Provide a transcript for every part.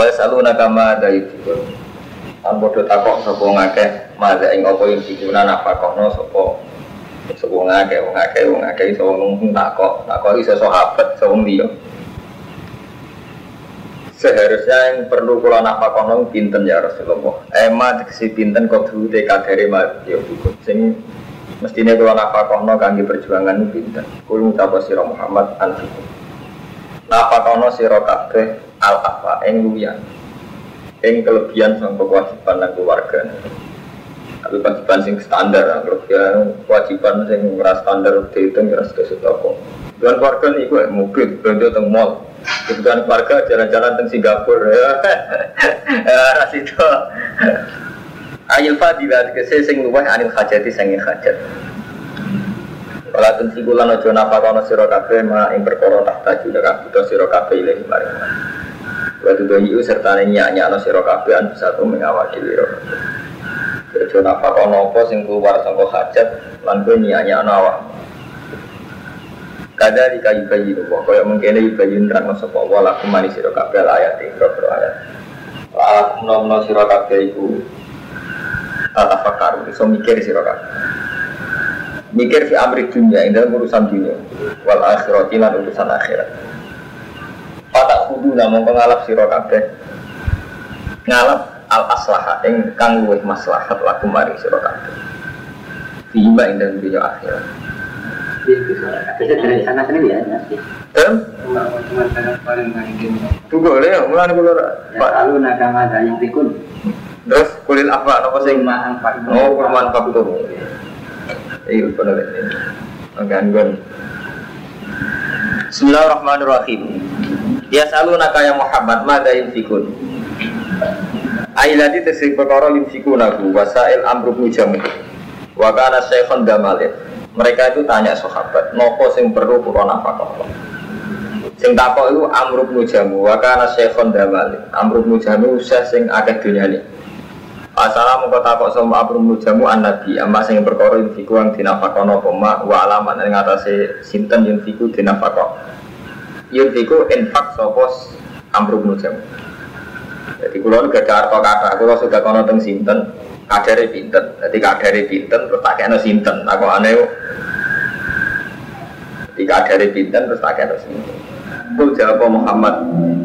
Wa yasaluna kama daifun. An padha takok sapa ngakeh madha ing apa ing dikuna nafakono sapa sapa ngakeh wong akeh wong akeh iso wong takok takok iso sahabat iso wong. Seharusnya yang perlu kula nafakono pinten ya Rasulullah. Ema tegesi pinten kok dulu kadare mati ya sing mestinya kula nafakono kangge perjuangan pinten. Kula ngucap sira Muhammad anfikum. Nafakono sira kabeh al afa ing luwian. Ing kelebihan sama kewajiban dan keluarga. Tapi kewajiban sing standar kelebihan kewajiban sing ora standar dihitung ya sudah sudah kok dengan keluarga nih gue mobil belanja teng mall. Kebutuhan keluarga jalan-jalan teng Singapura ya. Ras itu. Ayil fadilah kese sing luweh anil hajati sing hajat. Kalau tensi kulan ojo nafakono sira kabeh ma ing perkara tak taju nek butuh sira kabeh ilahi maring Waktu itu itu serta nyanyi no siro bisa tuh mengawali wiro. Jadi apa kau nopo sing keluar sangko hajat lan nyanyi no awak. Kada di kayu kayu itu, kau yang mungkin ada kayu nerang no sopo wala kumani siro kafe ayat ini bro ayat. Lah nom no siro kafe itu tata fakar, so mikir siro kafe. Mikir fi amri dunia, ini dalam urusan dunia, wal akhirat lan urusan akhirat. Patak kudu namun pengalap siro kabeh. Ngalap al aslaha ing kang luwih maslahat laku mari siro kabeh. Ing dalam dunia akhirat. Bisa dari sana sini ya Em? Tunggu ya, mulai kulo Pak. Lalu nakama yang pikun. Terus kulil apa, apa angfak Oh, kurman faktur Iya, benar ini Gangguan Bismillahirrahmanirrahim Ya selalu nakaya Muhammad Mada yunfikun? Ailadi tesik perkara yunfikunahu Wasail amruk mujamu Wakana syekhon damalin. Mereka itu tanya sahabat Nopo sing perlu kurang nafkah Sing takok itu amruk mujamu Wakana syekhon damalin. Amruk mujamu usah sing akeh dunyani Assalamu takok sama amruk mujamu an nabi? Amma sing perkara yang nopo ma Wa alaman yang atasnya sinten yunfiku dinafkah yunfiku infak sopos amruk nujam jadi kulon gak ada harta kata kulo sudah kono teng sinten kadare pinten? Jadi kadare pinten terus tak kena sinten. Aku aneh jadi kadare pinten terus tak kena sinten. Kul jawab Muhammad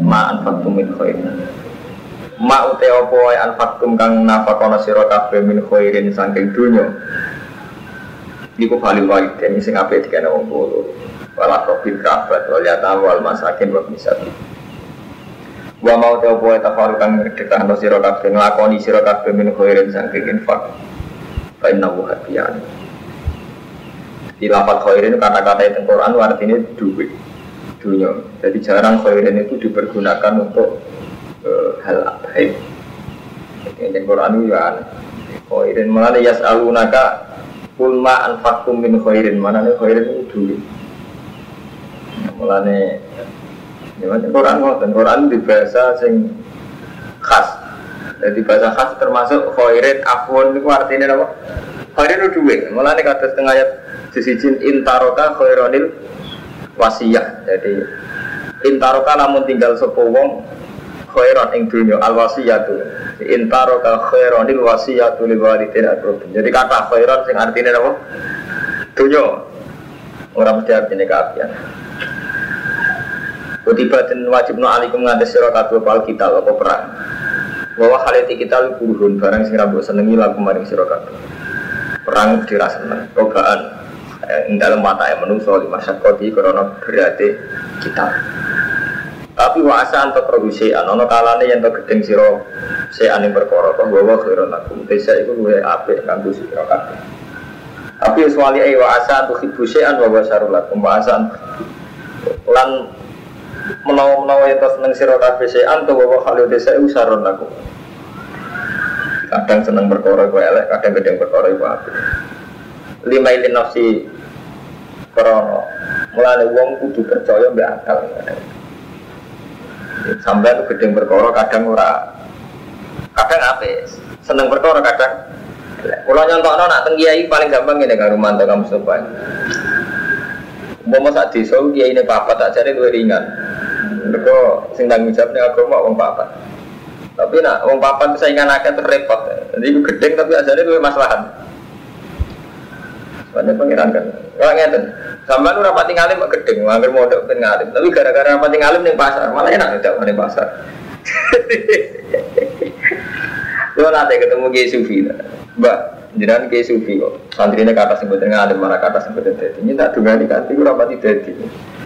ma anfaqtum min khair ma ute opo wae anfaqtum kang nafakono sira kabeh min khairin saking Iku paling baik dan sing apik dikene wong loro wala kobil kerabat wal yatama wal masakin wa misabi wa mau tau poe tafaru kang ngedekah no siro kabeh ngelakoni siro kabeh min khairin sangking infak. Fa inna wu hadiyan di lafad khairin kata-kata itu Quran artinya duit dunia. Jadi jarang khairin itu dipergunakan untuk uh, hal baik yang Quran itu ya khairin mana yas'alunaka kulma anfakum min khairin. Mana nih khairin itu duit mulane ya macam Quran ngoten. Quran di bahasa sing khas. Jadi bahasa khas termasuk khairin afwan itu artinya apa? Khairin duit. Mulane kata setengah ayat disijin intaroka khaironil wasiyah. Jadi intaroka namun tinggal sepuh wong khairan ing dunya al wasiyatu. Intaroka khaironil wasiyatu lil walidin jadi kata khairan sing artinya apa? Dunya. Orang mesti artinya keapian Kutiba dan wajib no alikum ngantes sira kabeh pal kita apa perang. Bahwa haliti kita lu buruhun barang sing rambut senengi lagu maring sira kabeh. Perang dirasa seneng, rogaan eh, ing dalam mata yang menungso lima syakoti karena berarti kita. Tapi wasa anto produksi anono kalane yang gedeng siro se aning perkara kok bahwa khairon lakum desa iku luwe apik kanggo sira. Tapi wali ayi wa asa antu khibu wa basarul lakum wa asa lan menawa-menawa yang seneng sira kabeh sean to wa khalil desa usaron aku. Kadang seneng perkara kowe elek kadang gedeng perkara iku apik. Lima ilin nafsi krono. Mulane wong kudu percaya mbek akal. Tuh gedeng perkara kadang ora kadang apik. Seneng perkara kadang kalau nyontokno nak teng kiai paling gampang ini karo mantu kamu sopan Mau saat desa kiai ini papa tak cari dua ringan. Mereka sing tanggung jawabnya agama wong papat. Tapi nak wong papan saingan akeh terus repot. Jadi iku gedeng tapi asane luwih maslahat. Soalnya pangeran kan. Kalau ngeten, sampean ora pati ngalim kok gedeng, nganggur modok ben ngalim. Tapi gara-gara pati ngalim ning pasar, malah enak tidak ning pasar. Lo nanti ketemu Kiai Sufi, Mbak, jangan Kiai Sufi kok. Santrinya kata sebetulnya ngalim, malah kata sebetulnya dadi. Ini tak dunga di kati, ora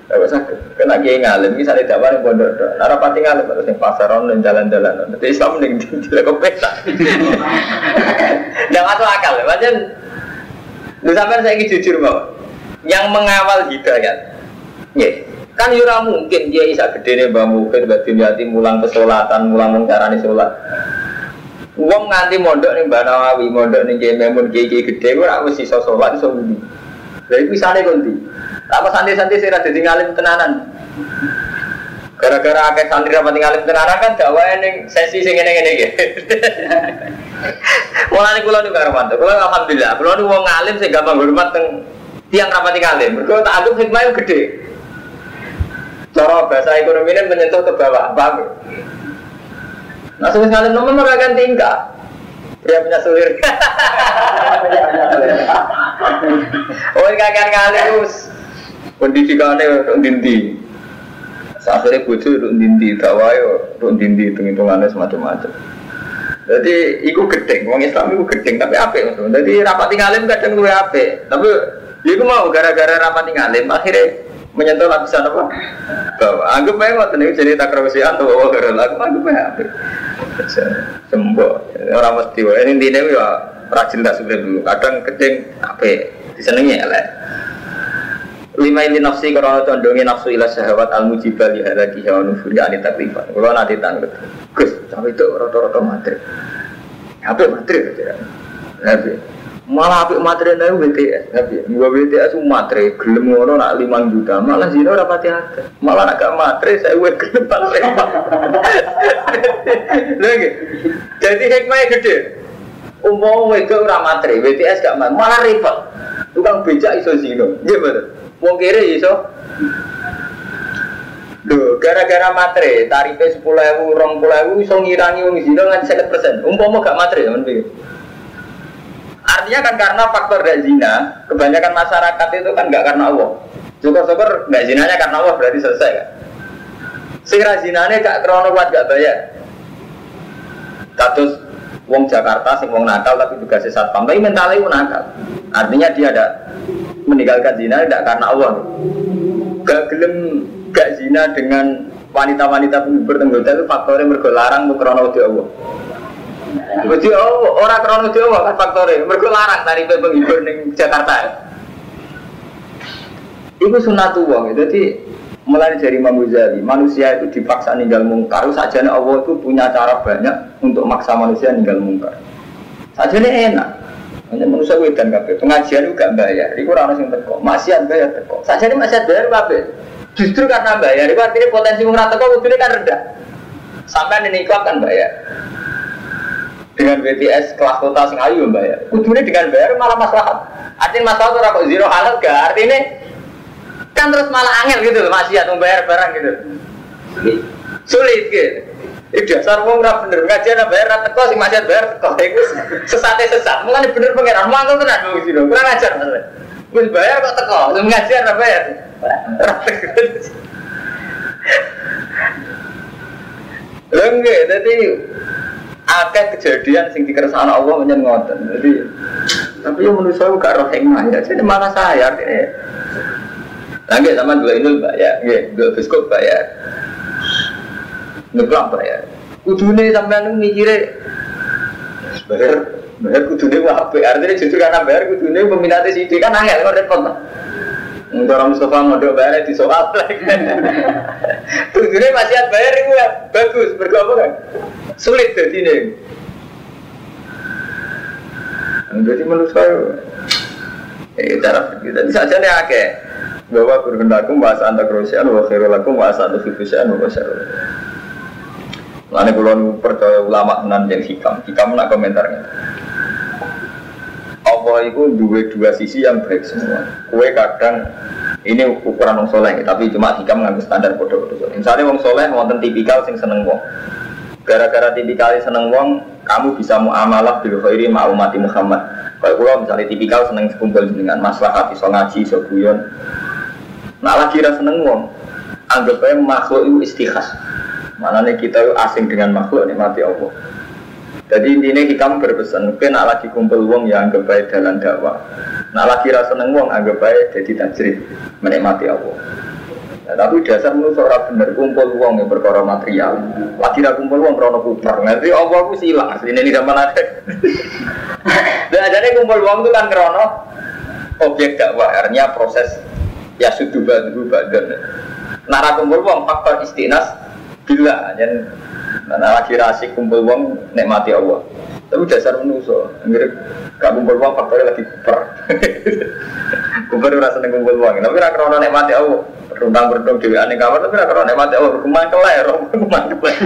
Gak sakit. Kena kiai ngalim, misalnya dakwah yang pondok, nara pati ngalim terus yang pasar dan jalan-jalan. Nanti Islam nih tidak kepesa. Tidak masuk akal, macam. Lu sampai saya ingin jujur bahwa yang mengawal hidayat, ya kan yura mungkin dia bisa gede nih mbak mungkin mbak Dunyati mulang kesolatan, mulang mengcarani sholat. Uang nganti mondok nih mbak Nawawi, mondok nih kiai Memun kiai gede, gue harus sisa sholat, so Jadi misalnya kunti, apa santri-santri saya rada ngalim tenanan. Gara-gara akeh santri rapat ngalim tenanan kan dakwah ning sesi sing ngene-ngene iki. Mulane kula niku karo mantu. Kula alhamdulillah, kula niku wong ngalim sing gampang hormat teng tiang rapat ngalim. Mergo tak anggap hikmah yang gede. Cara bahasa ekonomi ini menyentuh ke bawah, paham? Nah, sebelum ngalim nomor mereka tingkah. Dia punya sulir. oh, kakak ngalim pendidikannya dinti akhirnya bujuk untuk dinti tawayo untuk dinti hitung hitungannya semacam-macam. Jadi itu gedeng. Orang Islam itu gedeng tapi apa maksudnya jadi rapat tinggalim kadang gue apa tapi ya itu mau gara-gara rapat tinggalim akhirnya menyentuh lapisan apa? Bahwa anggap aja mau tenang jadi tak kerusian atau bawa gara lagu anggap aja apa sembuh orang mesti ini intinya ya rajin tak sudah dulu. Kadang gedeng apa disenengi ya lah lima ini nafsi karena condongnya nafsu ila syahwat al mujibah li halaki hawa nufuri ani taklifan kalau nanti tanggut gus sampai itu roto-roto materi apa materi tapi malah apa materi nih BTS tapi gua BTS itu materi gelem ngono nak lima juta. Malah zino rapati ada malah nak gak materi saya gue gelem repot lagi jadi hikmahnya gede. Umum itu ora materi BTS gak malah repot tukang becak iso zino gimana Wong kiri iso. Lho, gara-gara matre, rong puluh ewu, iso ngirangi wong zino nganti sekitar persen. Umpama gak matre, teman pikir. Artinya kan karena faktor gak zina, kebanyakan masyarakat itu kan gak karena Allah. Syukur-syukur gak zinanya karena Allah berarti selesai kan. Sing zinanya gak krono kuat gak bayar. Status wong Jakarta sing wong nakal tapi juga sesat pam, tapi mentalnya nakal. Artinya dia ada meninggalkan zina tidak karena Allah. Gak gelem gak zina dengan wanita-wanita penghibur tenggota itu faktornya mergo larang krono di Allah. Wedi Allah, orang krono di Allah kan faktornya mergo larang dari penghibur di Jakarta. Itu sunatullah, jadi mulai dari Imam Ghazali, manusia itu dipaksa ninggal mungkar, saja Allah itu punya cara banyak untuk maksa manusia ninggal mungkar. Saja enak, hanya manusia dan kafe pengajian juga bayar. Iku orang yang teko, maksiat bayar teko. Saja ini maksiat bayar kafe. Justru karena bayar, itu artinya potensi mengrata teko itu kan rendah. Sampai ini kan bayar. Dengan BTS kelas kota sing ayu bayar. Kudune dengan bayar malah masalah. Artinya masalah tuh kok zero halal gak artinya kan terus malah angel gitu loh maksiat membayar barang gitu. Sulit gitu. Ini dasar wong ora bener ngaji ana bayar ra teko sing masih bayar teko iku sesate sesat. Mulane bener pangeran mangkel tenan wong sira. Kurang ajar Mas. Wis bayar kok teko, sing ngaji ana bayar. Lengge, jadi akeh kejadian sing dikersakno Allah menyen ngoten. Jadi tapi yang menurut saya gak roh hikmah ya. Jadi mana saya artinya. Lagi sama dua ini bayar, dua biskop bayar ngeblok bayar. Kudune sampean mikire bayar bayar kudune wae. Artinya justru karena bayar kudune peminatnya sih kan angel kok repot. Orang Mustafa modal bayar di soal Kudune masih bayar itu ya bagus berapa kan? Sulit jadi ini. Jadi menurut saya Eh, cara kita saja nih akeh bahwa berhendakum bahasa antar krosian wa khairul lakum bahasa antar fifusian wa syarul Lalu kalau percaya ulama tenan yang hikam, hikam nak komentarnya. Allah itu dua dua sisi yang baik semua. Kue kadang ini ukuran wong soleh, tapi cuma hikam nggak standar bodoh bodoh. Misalnya wong soleh wonten tipikal sing seneng wong. Gara-gara tipikal seneng wong, kamu bisa muamalah bil khairi ma umati Muhammad. Kalau kula misalnya tipikal seneng kumpul dengan maslahat iso ngaji, iso guyon. Nah lagi ra seneng wong, anggap makhluk itu istikhas. Maknanya kita asing dengan makhluk nikmati Allah. Jadi intinya kita berpesan, mungkin nak lagi kumpul wong ya anggap baik dalam dakwah. Nak lagi rasa seneng wong anggap baik jadi tajrid menikmati Allah. Ya, tapi dasar menurut orang bener kumpul uang yang berkoro material. Lagi dah kumpul uang krono putar. Nanti Allah aku silang asli ini zaman ada. Dan jadi kumpul uang itu kan krono objek dakwah. Artinya proses ya sudah badu badan. Nara kumpul uang faktor istinas bila dan Nah, lagi rasi kumpul uang nikmati Allah. Tapi dasar menuso, mirip gak kumpul uang faktornya lagi kuper. kuper rasa seneng kumpul uang, tapi rak krono nikmati Allah. Rundang berdong dewi aneh kamar, tapi rak krono nikmati Allah. Rumah keler, rumah keler.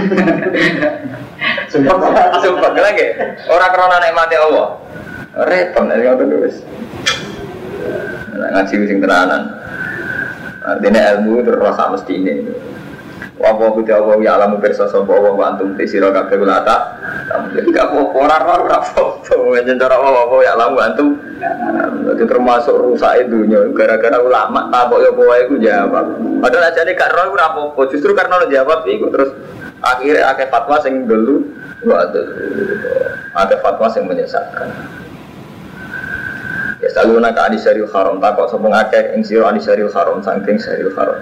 Sumpah, sumpah lagi. Orang krono nikmati Allah. Repot nih ngotot terus. Nah, ngaji sing tenanan. Artinya ilmu terus mesti ini. Wapo kuti Allah ya alamu perso sopo Allah wa antum ti sira kabeh kula ta. Gak apa-apa ora ora ora apa-apa. Cara Allah ya alamu antum. Itu termasuk rusak dunia gara-gara ulama takok ya kowe iku jawab. Padahal aja nih gak roh apa-apa. Justru karena lo jawab iku terus akhirnya akeh fatwa sing dulu waduh akeh fatwa sing menyesatkan. Ya saluna ka adisaril haram takok sapa akeh ing sira adisaril haram saking saril haram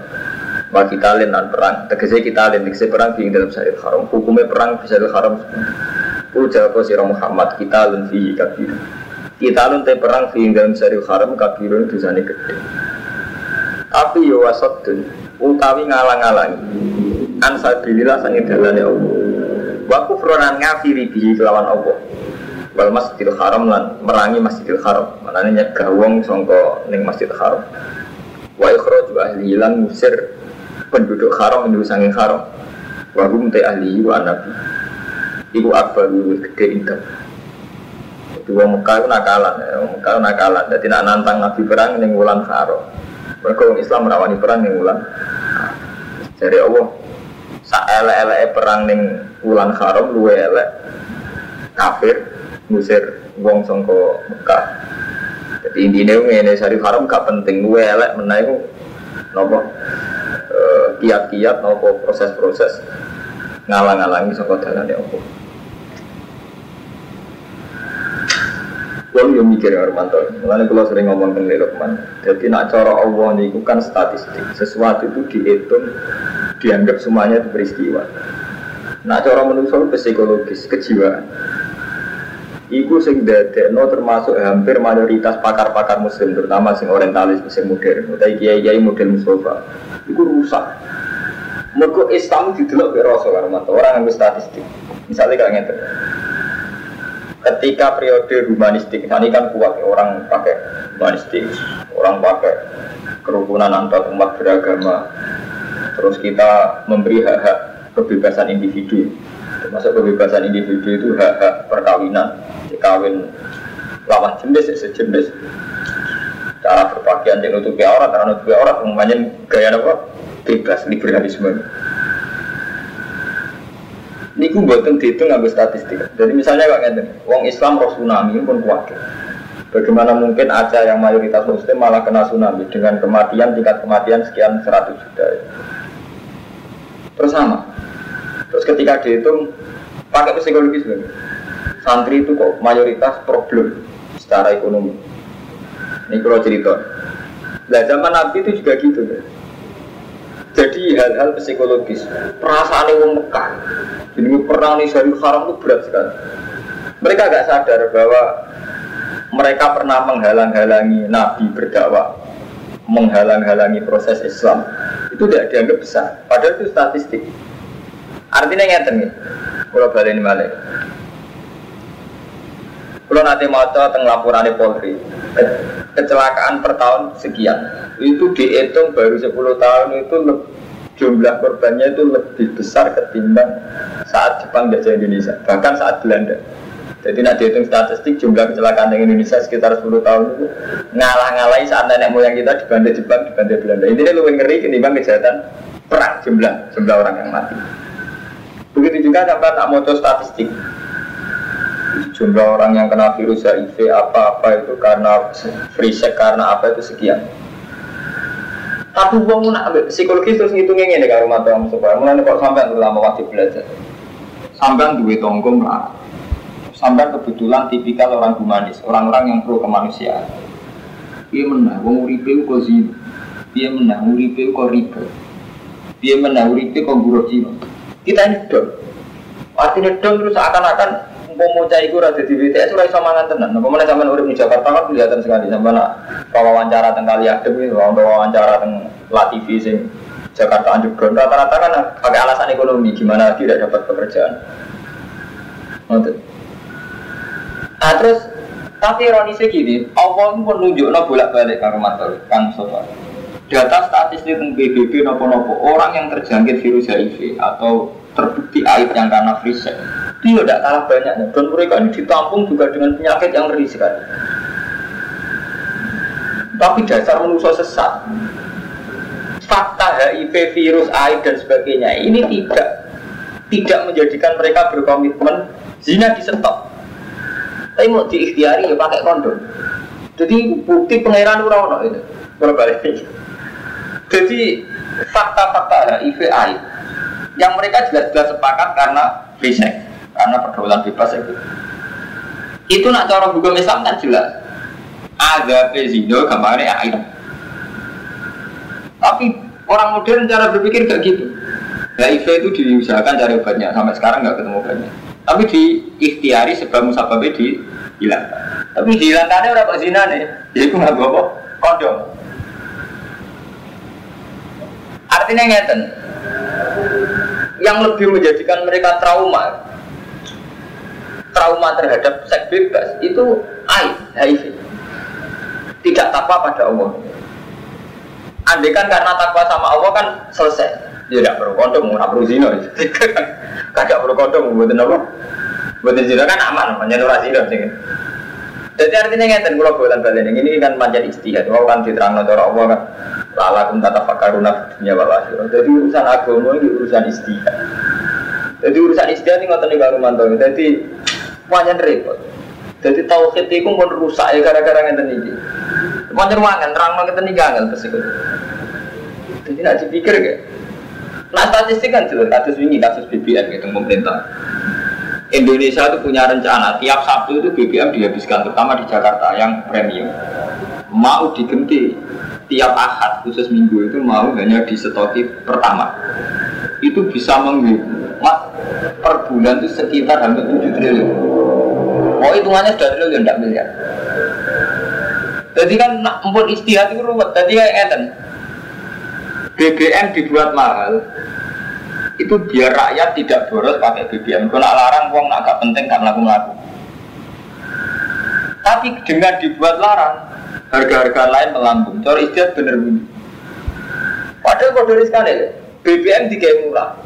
wa kita dan perang. Tegese kita lain tegese perang di dalam syariat haram. Hukumnya perang di syariat haram. Ujar kau sirah Muhammad kita lun fi kabir kita lun te perang di dalam syariat haram kabirun dosane gede tapi yo wasatun utawi ngalang-alangi. An sabilillah sange dalane Allah. Wa kufronan ngafiri bihi kelawan Allah. Wal masjidil haram lan merangi masjidil haram. Manane nyegah wong sangka ning masjidil haram. Wa ikhraju ahli lan musir penduduk haram menuju sanging haram wahum te ahli wa nabi ibu akbar luwih gede indah jadi wong Mekah itu nakalan ya. Wong Mekah nakalan. Jadi nak nantang nabi perang ning wulan haram mereka wong Islam merawani perang ning wulan jadi Allah sak elek perang ning wulan haram luwe elek. Kafir ngusir wong sangka Mekah. Jadi intinya ini syarif haram gak penting. Luwe elek menaik nopo kiat-kiat nopo proses-proses ngalang-alangi saka dalane apa. Kalau yang mikir ya Armanto, mulanya kalau sering ngomong tentang Lukman, jadi nak cara Allah ini kan statistik, sesuatu itu dihitung, dianggap semuanya itu peristiwa. Nak cara manusia itu psikologis, kejiwaan. Iku sing no termasuk hampir mayoritas pakar-pakar muslim terutama sing orientalis sing modern utawi kiai-kiai model Mustafa. Iku rusak. Mergo Islam didelok ke rasa orang yang statistik. Misalnya kayak gitu. Ketika periode humanistik, ini kan kuat orang pakai humanistik, orang pakai kerukunan antar umat beragama. Terus kita memberi hak-hak kebebasan individu termasuk kebebasan individu itu hak-hak perkawinan kawin lawan jenis ya sejenis. Cara berpakaian yang nutupi aurat cara nutupi aurat umumnya gaya apa? Bebas liberalisme. Ini gue buatan dihitung nggak statistik. Jadi misalnya kayak ngeten wong Islam roh tsunami pun kuat. Bagaimana mungkin Aceh yang mayoritas muslim malah kena tsunami dengan kematian tingkat kematian sekian 100 juta. Terus sama Terus ketika dihitung pakai psikologis sebenarnya santri itu kok mayoritas problem secara ekonomi. Ini kalau cerita. Nah zaman Nabi itu juga gitu kan. Jadi hal-hal psikologis, perasaan yang Mekah, jadi perang di Syarif Haram itu berat sekali. Mereka agak sadar bahwa mereka pernah menghalang-halangi Nabi berdakwah, menghalang-halangi proses Islam. Itu tidak dianggap besar, padahal itu statistik. Artinya ngeten kalau balik ini balik. Kalau nanti mau tentang laporan Polri, kecelakaan per tahun sekian, itu dihitung baru 10 tahun itu jumlah korbannya itu lebih besar ketimbang saat Jepang jajah Indonesia, bahkan saat Belanda. Jadi nak dihitung statistik jumlah kecelakaan di Indonesia sekitar 10 tahun itu ngalah-ngalahi saat nenek moyang kita dibanding Jepang, dibanding Belanda. Ini lebih ngeri ketimbang kejahatan perang jumlah jumlah orang yang mati. Begitu juga sampai tak mau statistik. Jumlah orang yang kena virus HIV apa-apa itu karena free sex karena apa itu sekian. Tapi uang nak psikologis terus ngitungnya ini kalau mata yang supaya mulai kok sampai lama wajib belajar. Sampai duit tonggo melarat. Sampai kebetulan tipikal orang humanis, orang-orang yang pro kemanusiaan. Dia menang, wong uripe kok zina. Dia menang, uripe kok riba. Dia menang, uripe kok buruk Kita ini dong. Artinya dong terus akan-akan mau cai gue rada di BTS ora iso mangan tenan. Apa meneh sampean urip di Jakarta kan kelihatan sekali sampean nak wawancara teng kali adem gitu, wawancara teng TV sing Jakarta underground rata-rata kan pakai alasan ekonomi gimana tidak dapat pekerjaan. Untuk. Nah terus tapi ironisnya gini, Allah itu menunjukkan bolak-balik karo matur Kang Sofa. Data statistik tentang BBB nopo-nopo. Orang yang terjangkit virus HIV atau terbukti aib yang karena free sex itu tidak kalah banyaknya dan mereka ini ditampung juga dengan penyakit yang ngeri sekali tapi dasar manusia sesat. Fakta HIV virus aib dan sebagainya. Ini tidak tidak menjadikan mereka berkomitmen zina di stop tapi mau diikhtiari ya pakai kondom. Jadi bukti pangeran urawono itu berbalik jadi fakta-fakta HIV aib yang mereka jelas-jelas sepakat karena free karena pergaulan bebas itu. Itu nak cara hukum Islam kan jelas. Ada pezino gambarnya air tapi orang modern cara berpikir gak gitu. HIV itu diusahakan cari obatnya. Sampai sekarang nggak ketemu obatnya. Tapi di ikhtiari sebab musababnya hilang. tapi dihilangkannya berapa zina nih? Jadi aku nggak bawa kondom artinya ngeten yang lebih menjadikan mereka trauma trauma terhadap seks bebas itu aib, HIV. Tidak takwa pada Allah. Andai kan karena takwa sama Allah kan selesai. Ya tidak perlu kondom, nggak perlu zina. Tidak perlu kondom, buatin apa? Buatin zina kan aman, namanya nurah zina. Jadi artinya ngerti kalau buatan balik ini kan panjang istihad. Mau kan diterang cara Allah kan. Lala kum tata fakaruna dunia wal Jadi urusan agama ini urusan istihad. Jadi urusan istihad ini ngotot nih Rumanto. Jadi Wajan repot. Jadi tauhid itu pun rusak ya gara-gara ngeten iki. Wajan wangan terang mau ngeten terus iku. Jadi nak dipikir gak? Nah statistik kan jelas kasus ini kasus BBM gitu pemerintah. Indonesia itu punya rencana tiap Sabtu itu BBM dihabiskan terutama di Jakarta yang premium mau diganti tiap ahad khusus minggu itu mau hanya di stoti pertama. Itu bisa menghemat per bulan itu sekitar hampir 7 triliun. Oh hitungannya sudah triliun tidak miliar. Jadi kan empun istihad itu ruwet jadi kayak ngeten. BBM dibuat mahal itu biar rakyat tidak boros pakai BBM kalau larang uang agak penting karena aku ngaku tapi dengan dibuat larang harga-harga lain melambung. Cara istiad bener bunyi. Padahal kode sekali, BBM dikai murah.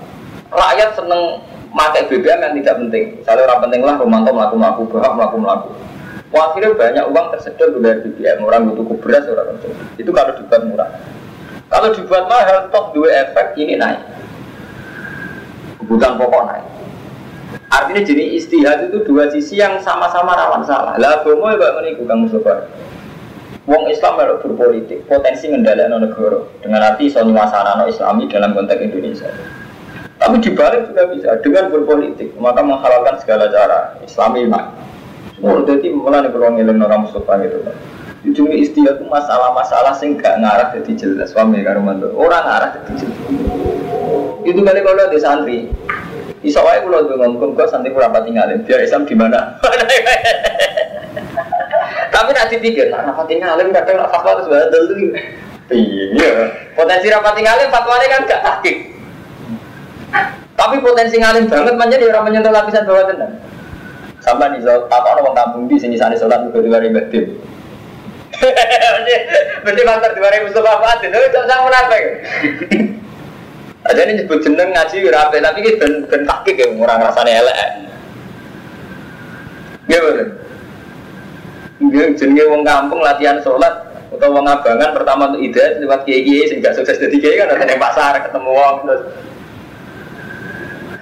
Rakyat seneng pakai BBM yang tidak penting. Misalnya orang penting lah Romanto melaku melaku, berhak melaku melaku. Akhirnya banyak uang tersedot dari BBM. Orang butuh beras, orang itu kalau dibuat murah. Kalau dibuat mahal, top dua efek ini naik. Kebutuhan pokok naik. Artinya jenis istihad itu dua sisi yang sama-sama rawan salah. Lah, bomo ya Pak Meniku, Kang Mustafa. Wong Islam harus berpolitik, potensi ngendalikan negara dengan arti iso no Islami dalam konteks Indonesia. Tapi dibalik juga bisa dengan berpolitik, maka menghalalkan segala cara Islami mak. Semua jadi mulai beruang ngiling orang Mustafa gitu. Ujungnya istilah itu masalah-masalah sing gak ngarah jadi jelas suami karo mantu. Orang ngarah jadi jelas. Itu kali kalau di santri, Iso wae kula ngomong kok santri kurang tinggalin biar Islam di mana. Tapi nak dipikir, nah rapati ngalim kadang nak fatwa terus badal tuh. Iya. Potensi rapati ngalim fatwanya kan gak takik. Tapi potensi ngalim banget menjadi orang menyentuh lapisan bawah tenang. Sampai nih, apa orang kampung di sini sana sholat juga dua ribu tim. Berarti faktor dua ribu sholat apa? Itu sama munafik. Aja ini nyebut jeneng ngaji rapi, tapi ini ben ben takik ya orang rasanya elek. Gimana? Jenenge wong kampung latihan sholat atau wong abangan pertama untuk ide lewat kiai kiai sehingga sukses jadi kiai kan ada yang pasar ketemu wong terus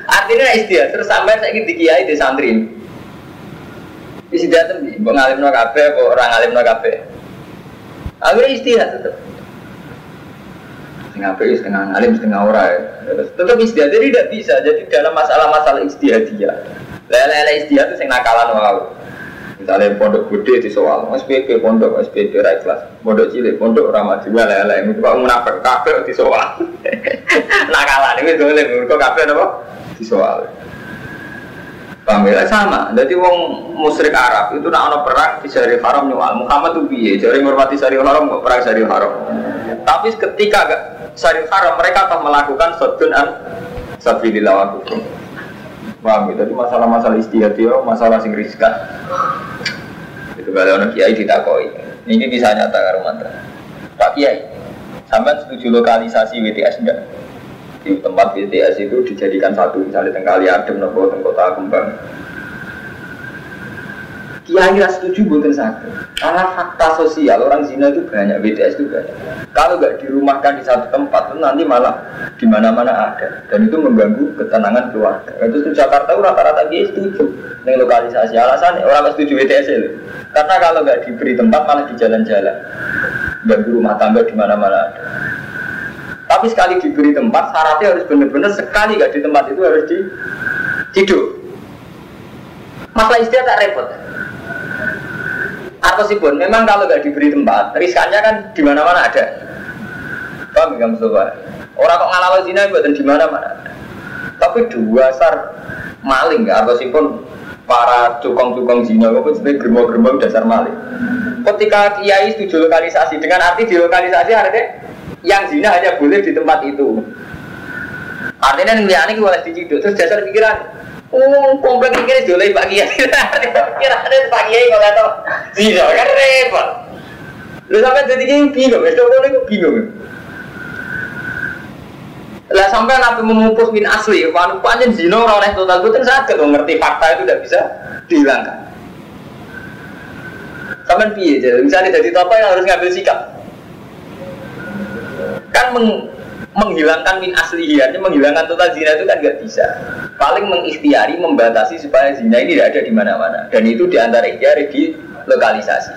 Artinya istiadat terus sampai saya ingin dikiai di santri. Istiadat itu, mau ngalim no kafe, kok orang ngalim no kafe. Akhirnya istiadat tetap. Setengah PI, setengah ngalim, setengah orang. Tetap istiadat, jadi tidak bisa. Jadi dalam masalah-masalah istiadat Lele-lele istiadat itu yang nakalan wow. Misalnya pondok gede di soal, SPP pondok, SPP rai kelas, pondok cilik, pondok ramah juga lele, itu kok munafik kafe di soal. Nakalan ini tuh lele, kok kafe apa? Di soal. Paham ya? Sama. Jadi wong musyrik Arab itu nak ono perang di Syarif Haram nyual. Muhammad tuh biye, jadi ngurmati Syarif Haram kok perang Syarif Haram. Tapi ketika Syarif Haram mereka telah melakukan sodun an sabilillah wa hukum. Paham ya? Jadi masalah-masalah istihad itu masalah sing riskan. Itu kalau orang kiai ditakoi. Ini bisa nyata karo mantra. Pak Kiai, sampai setuju lokalisasi WTS enggak? Di tempat WTS itu dijadikan satu, misalnya tengkali adem, nopo kota kembang. Kiai rasa setuju bukan sakit. Karena fakta sosial orang zina itu banyak, BTS itu banyak. Kalau nggak dirumahkan di satu tempat, nanti malah di mana-mana ada. Dan itu mengganggu ketenangan keluarga. Itu di Jakarta rata-rata dia setuju dengan lokalisasi. Alasan orang setuju BTS itu. Karena kalau nggak diberi tempat malah di jalan-jalan. Ganggu rumah tangga di mana-mana ada. Tapi sekali diberi tempat, syaratnya harus benar-benar sekali nggak di tempat itu harus di tidur. Masalah istilah tak repot atau sih pun memang kalau nggak diberi tempat riskannya kan di mana mana ada. Paham nggak Mustafa orang kok ngalah zina buatan di mana mana tapi dua sar maling nggak? Atau sih pun para cukong-cukong zina itu sebenarnya gerbong-gerbong dasar maling. Ketika kiai setuju lokalisasi dengan arti di lokalisasi artinya yang zina hanya boleh di tempat itu. Artinya yang liane boleh diciduk terus dasar pikiran Oh, komplek ini dolai Pak Kiai. Kira ada Pak Kiai kalau tahu. Zina kan repot. Lu sampai jadi kiai bingung, itu boleh gue bingung. Lah sampai nabi memupus min asli, kalau panjang zina orang oleh total gue sakit, ngerti fakta itu tidak bisa dihilangkan. Sampai piye misalnya jadi apa yang harus ngambil sikap. Kan meng, menghilangkan min asli artinya menghilangkan total zina itu kan nggak bisa. Paling mengikhtiari membatasi supaya zina ini tidak ada di mana-mana. Dan itu di antara ikhtiar di lokalisasi.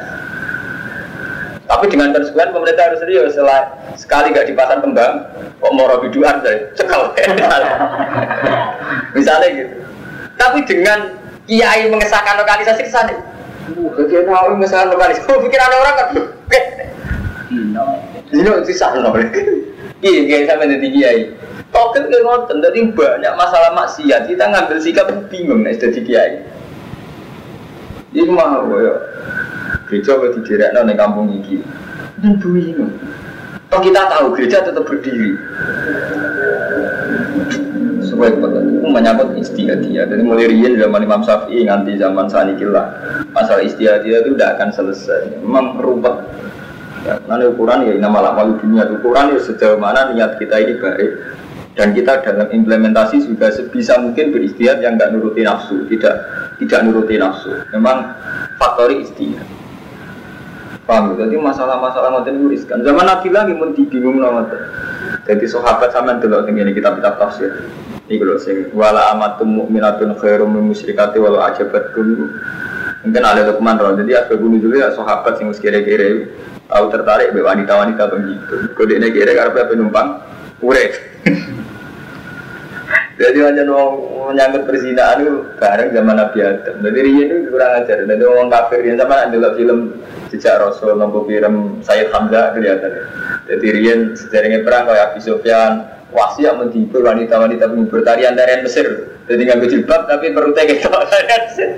Tapi dengan konsekuensi pemerintah harus serius. Setelah sekali gak dipasang kembang kok mau biduan saya cekal misalnya gitu. Tapi dengan kiai mengesahkan lokalisasi ke sana uh, bagian tahu mengesahkan lokalisasi. Pikiran orang kan Zino, itu sah Iya, kayak sampai jadi kiai. Token ke ngoten, jadi banyak masalah maksiat. Kita ngambil sikap bingung nih jadi kiai. Ini mah, ya. Gereja di direct nih kampung ini. Dan bingung. Toh kita tahu gereja tetap berdiri. Supaya itu menyangkut istiadia. Jadi mulai rian zaman Imam Syafi'i nganti zaman Sanikillah. Masalah istiadia itu tidak akan selesai. Memang berubah Ya, nanti ukuran ya nama lama dunia ukuran ya sejauh mana niat kita ini baik dan kita dalam implementasi juga sebisa mungkin beristiad yang nggak nuruti nafsu, tidak tidak nuruti nafsu. Memang faktori istiad. Paham? Ya? Jadi masalah-masalah ngoten itu riskan. Zaman Nabi lagi mau dibingung nama Jadi sahabat sama dulu ini kitab-kitab tafsir. Ini kalau sing wala amatum mu'minatun khairum min musyrikati walau ajabatkum. Mungkin ada Lukman roh. Jadi asbabun dulu ya sahabat yang kira-kira tahu tertarik be wanita-wanita begitu. Kode ini kira karena penumpang urek. Jadi hanya mau menyangkut perzinaan itu bareng zaman Nabi Adam. Jadi dia itu kurang ajar. Jadi orang kafir yang sama ada film sejak Rasul nombor film Sayyid Hamzah kelihatan. Jadi Rian sejarahnya perang kayak Abi Sufyan wasiat menghibur wanita-wanita menghibur tarian tarian Mesir. Jadi nggak jilbab tapi perutnya gitu tarian Mesir.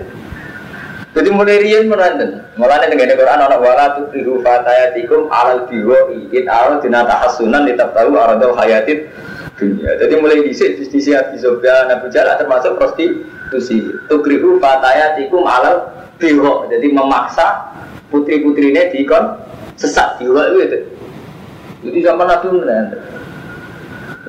Jadi mulai rian menanten. Mulai dengan Quran anak wala tuh tiru fatayatikum alal biwo in al dinata hasunan tetap tahu aradau hayatit dunia. Jadi mulai disik justisi Abi Sofyan Abu Jalal termasuk prostitusi. Tukrihu fatayatikum alal biwo. Jadi memaksa putri putrinya dikon sesat diwa itu. Jadi sama Nabi menanten.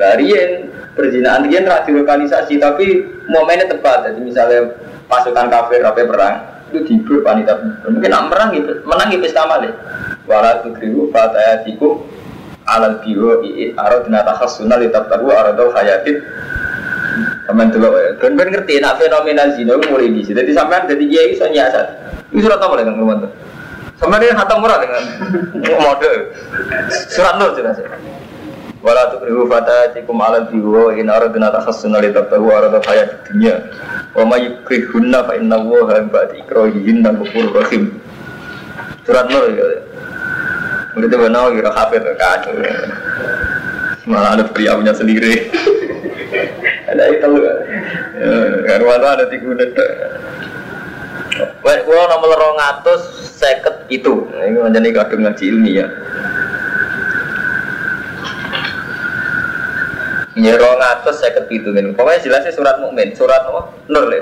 Larian perjinaan dia radikalisasi tapi momennya tepat. Jadi misalnya pasukan kafir apa perang itu dibur wanita mungkin nak menang gitu menang itu sama deh wala tukrihu fatayatikum alal biwa iit aro dinata khasuna litab taru aradau hayatin Sampean dulu. Ben ben ngerti nak fenomena zina itu mulai di sini. Jadi sampean jadi kiai iso nyiasat. Ini surat apa dengan teman tuh? Sampean dia khatam murah dengan mode. Surat nur jelas. Wala tukrihu fatatikum ala biwa in aradna takhassuna li tabtahu arada hayat dunya. Wa ma yukrihunna fa inna Allaha ba'da ikrahihinna ghafurur rahim. Surat nur ya. Begitu benar kira kafir kacau. Malah ada priapunya sendiri. ada itu kan waktu ada tiga menit Wah, nomor rong atus seket itu, ini menjadi kadung ngaji ilmiah. Ya rong atus seket itu kan, pokoknya jelasnya surat mukmin, surat apa? Nur le.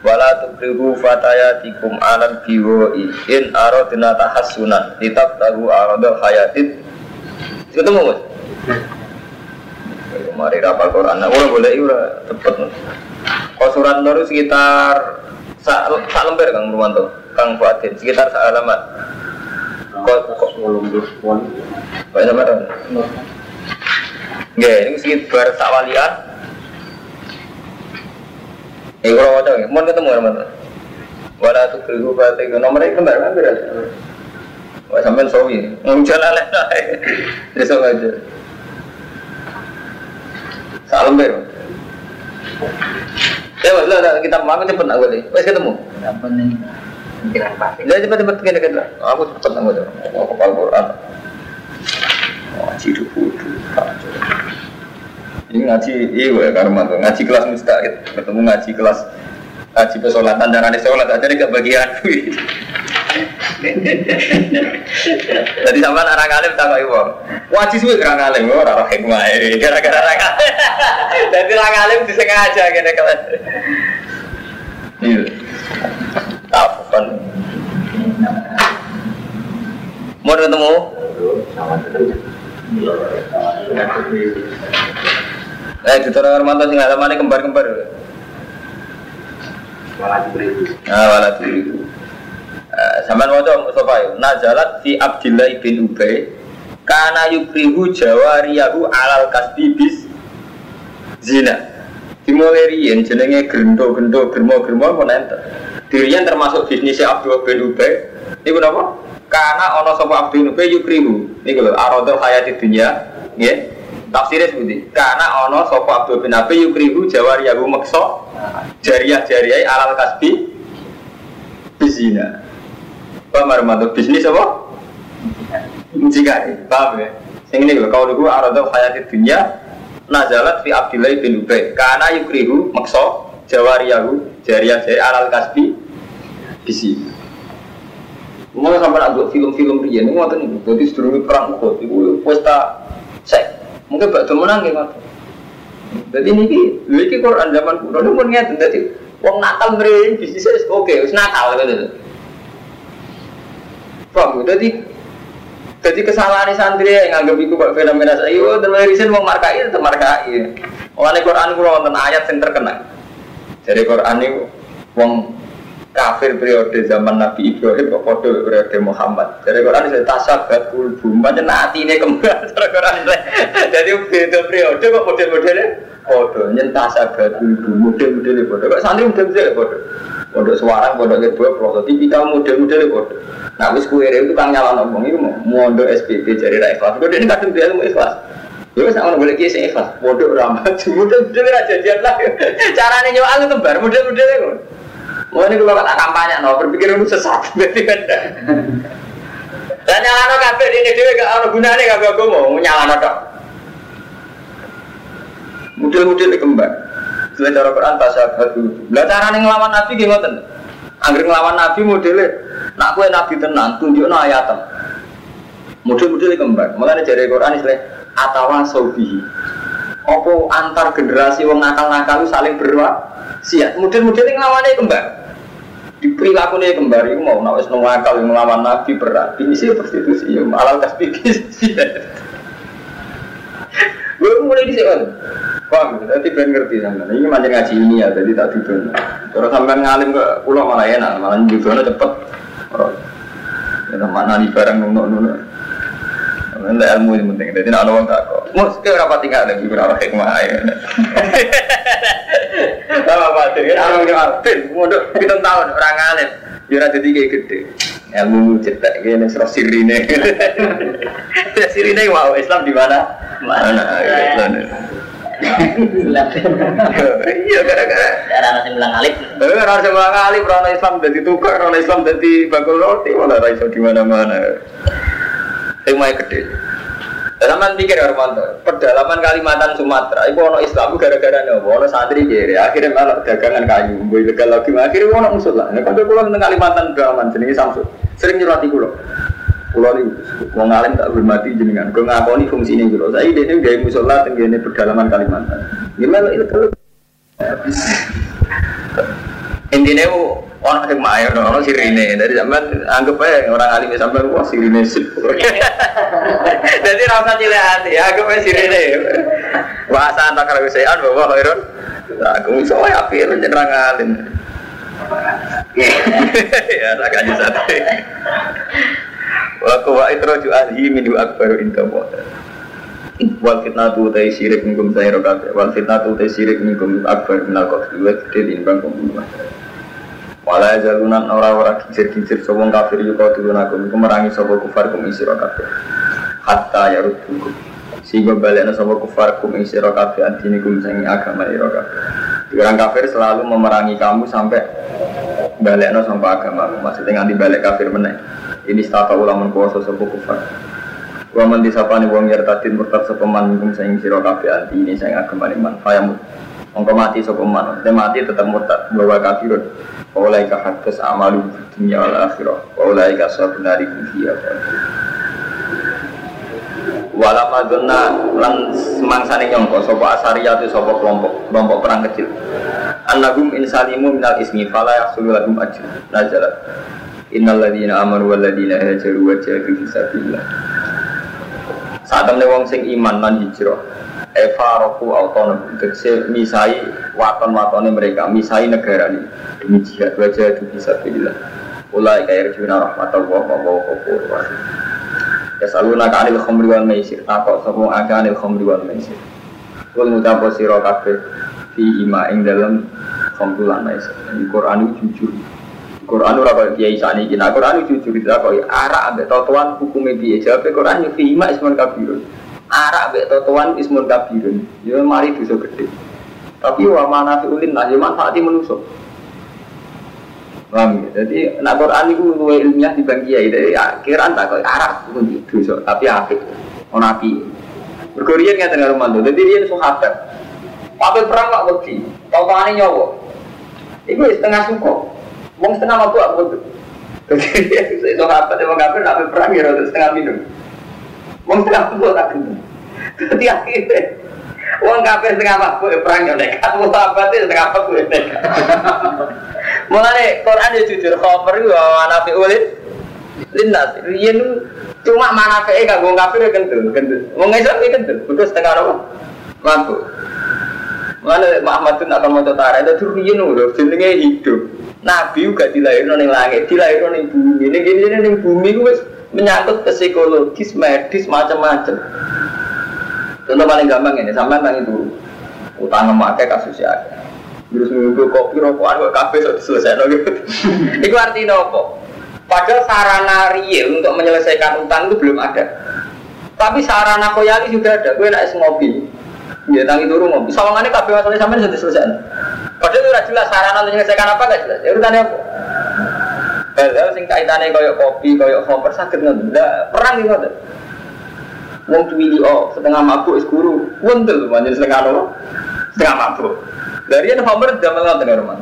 Wala tukrihu fatayatikum alal biwoi in aradna tahassunan litab tahu aradal hayatid. Ketemu mas? Mari rapal Quran. Nah, udah boleh ura cepet. Kau surat Nur sekitar sak sak lembar Kang Rumanto, Kang Fuadin sekitar sak alamat. Kok kok Wong Pak sama dong. Nggih, ini sekitar sak walian. Eh, kalau mau mau ketemu ya, Mas. Wala tuh keribu batik, nomornya kembar kan berarti. Wah, sampean sawi. Jalan lain. Besok aja. Salam ber. Ya lah kita mau cepet nak boleh. Wes ketemu. apa nih? Pikiran pasti. Ya cepet gini kita. Aku cepet nak boleh. Mau kepal Quran. Ngaji dulu. Ini ngaji, iya gue karma tuh. Ngaji kelas mustahil. Ketemu ngaji kelas ngaji pesolatan dan ada sholat aja nih kebagian. Jadi sama orang alim kau ibu. Wajib sih orang alim, oh orang hikmah ini gara-gara orang alim. Jadi orang alim disengaja gini kelas. Iya. Tak bukan. Mau ketemu? Eh, di Torang Armanto sing alamane kembar-kembar. Nah, wala dulu. Saman waca Mustafa ya. Nazalat fi Abdillah bin Ubay kana yukrihu jawariyahu alal kasbi bis zina. Dimulai riyen jenenge gendo-gendo germo-germo apa nenten. Dirian termasuk bisnisnya Abdul bin Ubay. Iku napa? Karena ono sapa Abdul bin Ubay yukrihu. Niku lho aradul hayati dunya, nggih. Tafsirnya seperti karena ono sapa Abdul bin Ubay yukrihu jawariyahu maksa jariah-jariah alal kasbi bizina. Paham Armando? Bisnis apa? Mucikari, paham ya? Yang ini kau dulu aradul hayati dunia Nazalat fi Abdillah bin Ubay Karena yukrihu makso Jawariyahu Jariah jari alal kasbi Bisi Mau sampai nak film-film rian Ini ngotot nih, jadi sedurungi perang Uhud Itu pesta sek Mungkin bakal menang ya Jadi ini ki, ini ki Quran zaman kuno Ini pun ngerti, jadi Wong Natal mrene bisnisnya oke, wis Natal gitu. Paham? Jadi jadi kesalahan santri yang nganggap itu kok fenomena saya itu riset mau markai tetap markai. Mulane Quran kula wonten ayat yang terkenal. Jadi Quran itu wong kafir periode zaman Nabi Ibrahim kok padha periode Muhammad. Jadi Quran itu tasabat kulbu, pancen atine kembar cara Quran. Jadi beda periode kok model-modelnya padha nyentasabat kulbu, model-modelnya padha. Kok santri model-modelnya padha. Pondok suara, pondok kedua, proses tipikal model-modelnya padha. Nah, wis kue itu kang nyala ngomong itu mau SPP jadi ra ikhlas. Kode ini kadang dia mau ikhlas. Ya wis ana boleh kiye sing ikhlas. Mondok ra maju, model-model ra jadian lah. Carane nyawal itu bar model-model itu. Mau ini kalau kata kampanye, no, berpikir itu sesat, berarti kan. Dan nyalano kabeh ini dhewe gak ono gunane kabeh aku mau nyalano tok. Model-model kembang. Setelah cara Quran tasabat dulu. Lah carane nglawan Nabi nggih ngoten. Angger nglawan Nabi modele nak kowe Nabi tenan tunjukno ayatem. Model-model kembang. Mulane jare Quran istilah atawa sobihi. Apa antar generasi wong nakal-nakal saling berwasiat. Model-model nglawane kembang. Di perilaku nih kembali mau nak wis nakal yang nglawan Nabi berat. Ini sih prostitusi ya malah kasih Gue mulai di sini. Paham, nanti ben ngerti sama. Ini macam ngaji ini ya, jadi tak tidur. Kalau sampai ngalim ke pulau malah enak, malah juga cepet. Ya mana nih barang nunuk Ndak ilmu ini penting. Jadi nak orang tak kok. Ke berapa tinggal lagi berapa hikmah ya. Apa apa jadi orang ini artin. Mudah kita tahun orang alim. Jura jadi kayak gede. Ilmu cetak gini serah sirine. Sirine mau Islam di mana? Mana? Islam. Iya gara-gara Darah nasi bilang alif. Eh, orang semua kali orang Islam jadi tukar, orang Islam jadi bakul roti, malah raiso di mana-mana. Semua gede. Zaman pikir Armanto, pedalaman Kalimantan Sumatera, itu ono Islam gara-gara nopo, ono santri kiri, akhirnya malah dagangan kayu, gue ilegal lagi, akhirnya ono musuh lah. Nah, kalau pulau tentang Kalimantan pedalaman, jenenge Samsul, sering nyurati pulau. Pulau ini, mau ngalim tak hormati jenengan, gue ngakoni fungsi ini pulau. Saya ini gaya musola tenggine pedalaman Kalimantan. Gimana ilegal? Intinya orang yang main, orang sirine. Dari zaman anggap aja orang alim sampai wah sirine sih. Jadi rasa cilik hati, anggap aja sirine. Bahasa antar kalau saya bahwa Khairun. Aku bisa ya jenrang alim. Ya, agaknya satu. Wa kuwa itroju ahli minu akbaru inta mu'ta. Wal fitnatu utai syirik minkum saya rokabe Wal fitnatu utai syirik minkum akbar minal kofi Wa gede timbang pembunuhan Wala jalunan ora-ora kincir-kincir Sobong kafir yuka turun aku Iku merangi sobo kufar kum isi rokabe Hatta ya rudukum Sehingga baliknya sobo kufar kum isi rokabe Antini kum sangi agama i rokabe Orang kafir selalu memerangi kamu sampai baliknya sampai agama. Maksudnya nganti balik kafir meneng Ini stata ulama kuasa sobo kufar. Wa man disapani wong yartadin murtad sapa man minkum sing sira kabeh anti ini sing agama iman fayamut. Mongko mati sapa man, te mati tetep murtad bahwa kafirun. Wa ulai ka hadas amalu fid dunya wal akhirah. Wa ulai ka sabun nari fiha. Wala madonna lan semangsane nyangka sapa asariyatu sapa kelompok kelompok perang kecil. Annahum insalimu minal ismi fala yahsulu lahum ajr. Nazalat. Innal ladzina amanu wal ladzina hajaru wa jahadu fi sabilillah. Saat wong sing iman lan hijrah Eva roku autonom Tegese misai waton-watone mereka Misai negara ini. Demi jihad wajah itu bisa bila Ulai kaya rejuna rahmatullah wa wa kufur Ya saluna ka anil khomri wal maisir. Takok sopong aga anil khomri wal maisir. Kul mutapo siro kabeh Fi ima ing dalam khomri lan maisir. Quran itu jujur. Quran ora kaya kiai sani iki. Nah, Quran jujur. Itu kaya arak ambek totoan hukume piye? Jawab Quran yo fima ismun kabirun. Arak ambek totoan ismun kabirun. Yo mari dosa gede. Tapi wa ulin lah yo manfaati manusa. Paham ya? Jadi nak Quran itu luwe ilmiah di bang kiai. Jadi akhiran tak kaya arak itu dosa, tapi apik. Ono api. Berkorian nggak tengah rumah tuh. Jadi dia sahabat. Apa perang kok wedi? Totone nyawa. Iku setengah suko. Wong setengah mabuk aku tuh. Jadi apa wong kafir nak perang ya setengah minum. Wong setengah mabuk tak minum. Jadi akhirnya wong kafir setengah mabuk ya perang ya nekat. Wong apa sih setengah mabuk ya nekat. Mulane Quran ya jujur khabar itu nafi ulin lindas. Yen cuma manafe kanggo kafir ya kendel, kendel. Wong Islam ya kendel, kudu setengah apa? Mabuk. Mana Muhammadun atau mau tara itu turun loh, jenenge hidup. Nabi juga dilahirkan di langit, dilahirkan di bumi. Ini gini ini di bumi itu menyangkut ke psikologis, medis, macam-macam. Contoh paling gampang ini, sampai tentang itu utang memakai kasus ya. Terus nunggu kopi rokokan kok kafe sudah selesai gitu. Itu artinya apa? Padahal sarana real untuk menyelesaikan utang itu belum ada. Tapi sarana koyali sudah ada. Gue naik ngopi, Ya tangi turu ngopi. Sawangannya kafe masalahnya sampai sudah selesai. Padahal itu jelas sarana untuk menyelesaikan apa gak jelas. Ya urutannya apa? Hal-hal sing kaitannya koyok kopi, koyok koper sakit nggak? Enggak perang gitu ada. Wong tuwili oh setengah mabuk es guru, wontel manjen setengah lo, setengah mabuk. Dari yang Homer tengah rumah.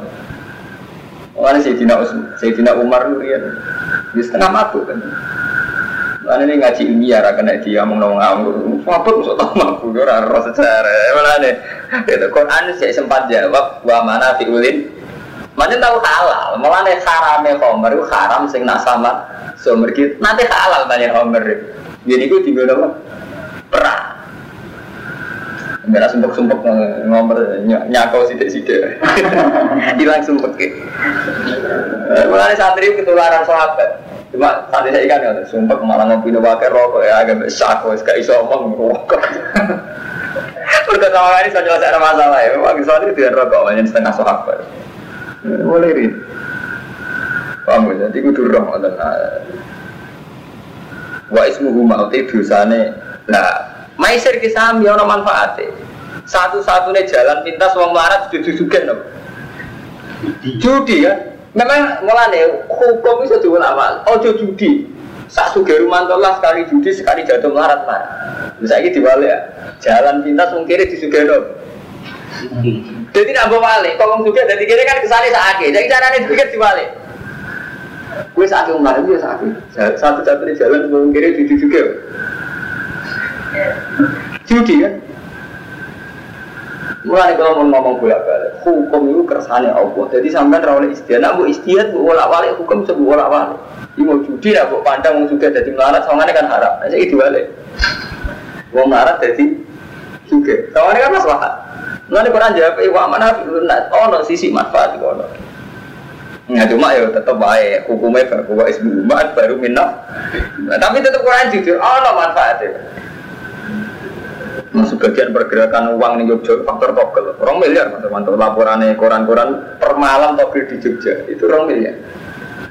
Mana Sayyidina Usman, Sayyidina Umar ya, di setengah mabuk kan. Mana ini ngaji ilmiah, ra kena dia ngomong ngomong ngomong, mabuk masuk tahu mabuk, ora roh secara, mana nih? Itu Quran saya sempat jawab, wa mana fiulin Macam tahu halal, malah nih harame homer itu haram sing nak sama sumber gitu. Nanti halal banyak homer. Jadi gue tinggal apa? Perang. Enggak sumpek-sumpek ngomer nyakau sidik-sidik. Hilang sumpek gitu. Malah santri ketularan sahabat. Cuma tadi saya kan ya, sumpah malah ngopi no pakai rokok ya agak besar kok, gak iso omong rokok. Udah sama ini saya selesai masalah ya, memang itu dengan rokok hanya setengah sahabat. Boleh ini. Paham ya? Jadi kudu roh ngoten. Wa ismuhu ma'uti dosane. Nah, maisir ki sami ana manfaate. Satu-satunya jalan pintas wong melarat judi juga no. Judi kan. Memang mulane hukum itu diulama. Ojo judi. Sak suge rumantolah sekali judi sekali jatuh melarat mar. Misalnya dibalik ya. Jalan pintas wong kiri disugeno. Jadi nak bawa balik, kalau juga dari kiri kan ke sana sakit. Jadi caranya dipikir dibalik. Gue sakit umar ya sakit. Satu-satunya jalan wong kiri judi juga. Judi kan. Mulai kalau mau ngomong bolak balik, hukum itu kersane Allah. Jadi sampai rawale istiadat, nak bu istiadat bu bolak balik hukum sebu bolak balik. Ini mau judi, nak bu pandang mau juga jadi melarat, soalnya kan harap. Nah, itu balik. Mau melarat jadi juga. Soalnya kan masalah. Nanti Quran jawab, eh, wa mana filunat, oh no sisi manfaat itu no. Nah cuma ya tetap baik, hukumnya baru ismu umat baru. Nah, tapi tetap Quran jujur, oh no manfaatnya. Nah, sebagian pergerakan uang nih Jogja faktor togel, orang miliar mantap laporannya koran-koran per malam togel di Jogja itu orang miliar.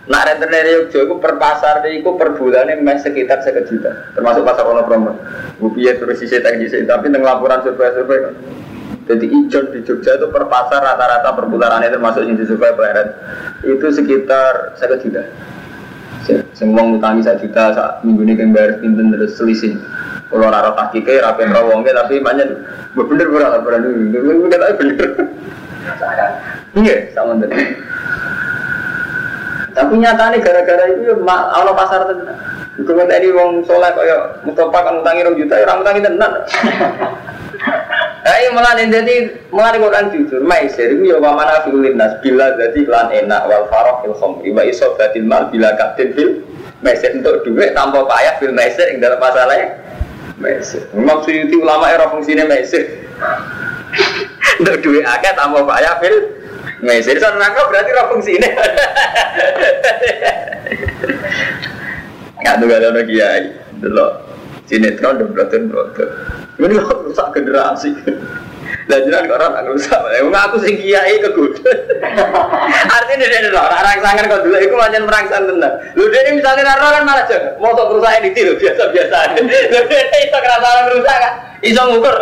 Nah rentenir Jogja itu per pasar itu per bulannya mes sekitar seket juta, termasuk pasar ono promo. Bupiye terus sisi teknis tapi dengan laporan survei-survei. Jadi ijon di Jogja itu per pasar rata-rata per bulanannya termasuk yang survei pleret itu sekitar seket juta. Semua ngutangi satu juta saat minggu ini kan bayar pinten terus selisih. Kalau rara tahkike rapi rawongnya tapi banyak bener bener laporan dulu. Dulu kita bener. Iya, sama tadi. Tapi nyatanya gara-gara itu ya Allah pasar tenan. Iku tadi wong soleh kaya Mustafa kan utangi rong juta, orang utangi tenan. Ayo malah jadi malah Quran jujur, maisir itu ya mana filin nas bila jadi lan enak wal farok fil khomri wa isobatil mal bila kapten fil maisir untuk duit tanpa payah fil maisir yang dalam masalahnya maisir. Memang suyuti ulama era fungsinya maisir. Untuk duit akeh tanpa payah fil maisir. Soal nangka berarti era fungsinya. Nggak tuh ada kiai, dulu sinetron dan broton broton. Ini kok rusak generasi. Lah jenengan kok ora rusak. Emang aku sing kiai kegut. Artinya dia ora orang sangar kok dulu iku pancen merangsang tenan. Lho dene misalnya ora kan malah jek moto kerusakan iki lho biasa-biasa. Lho dene iso kerasaran rusak kan. Iso ngukur.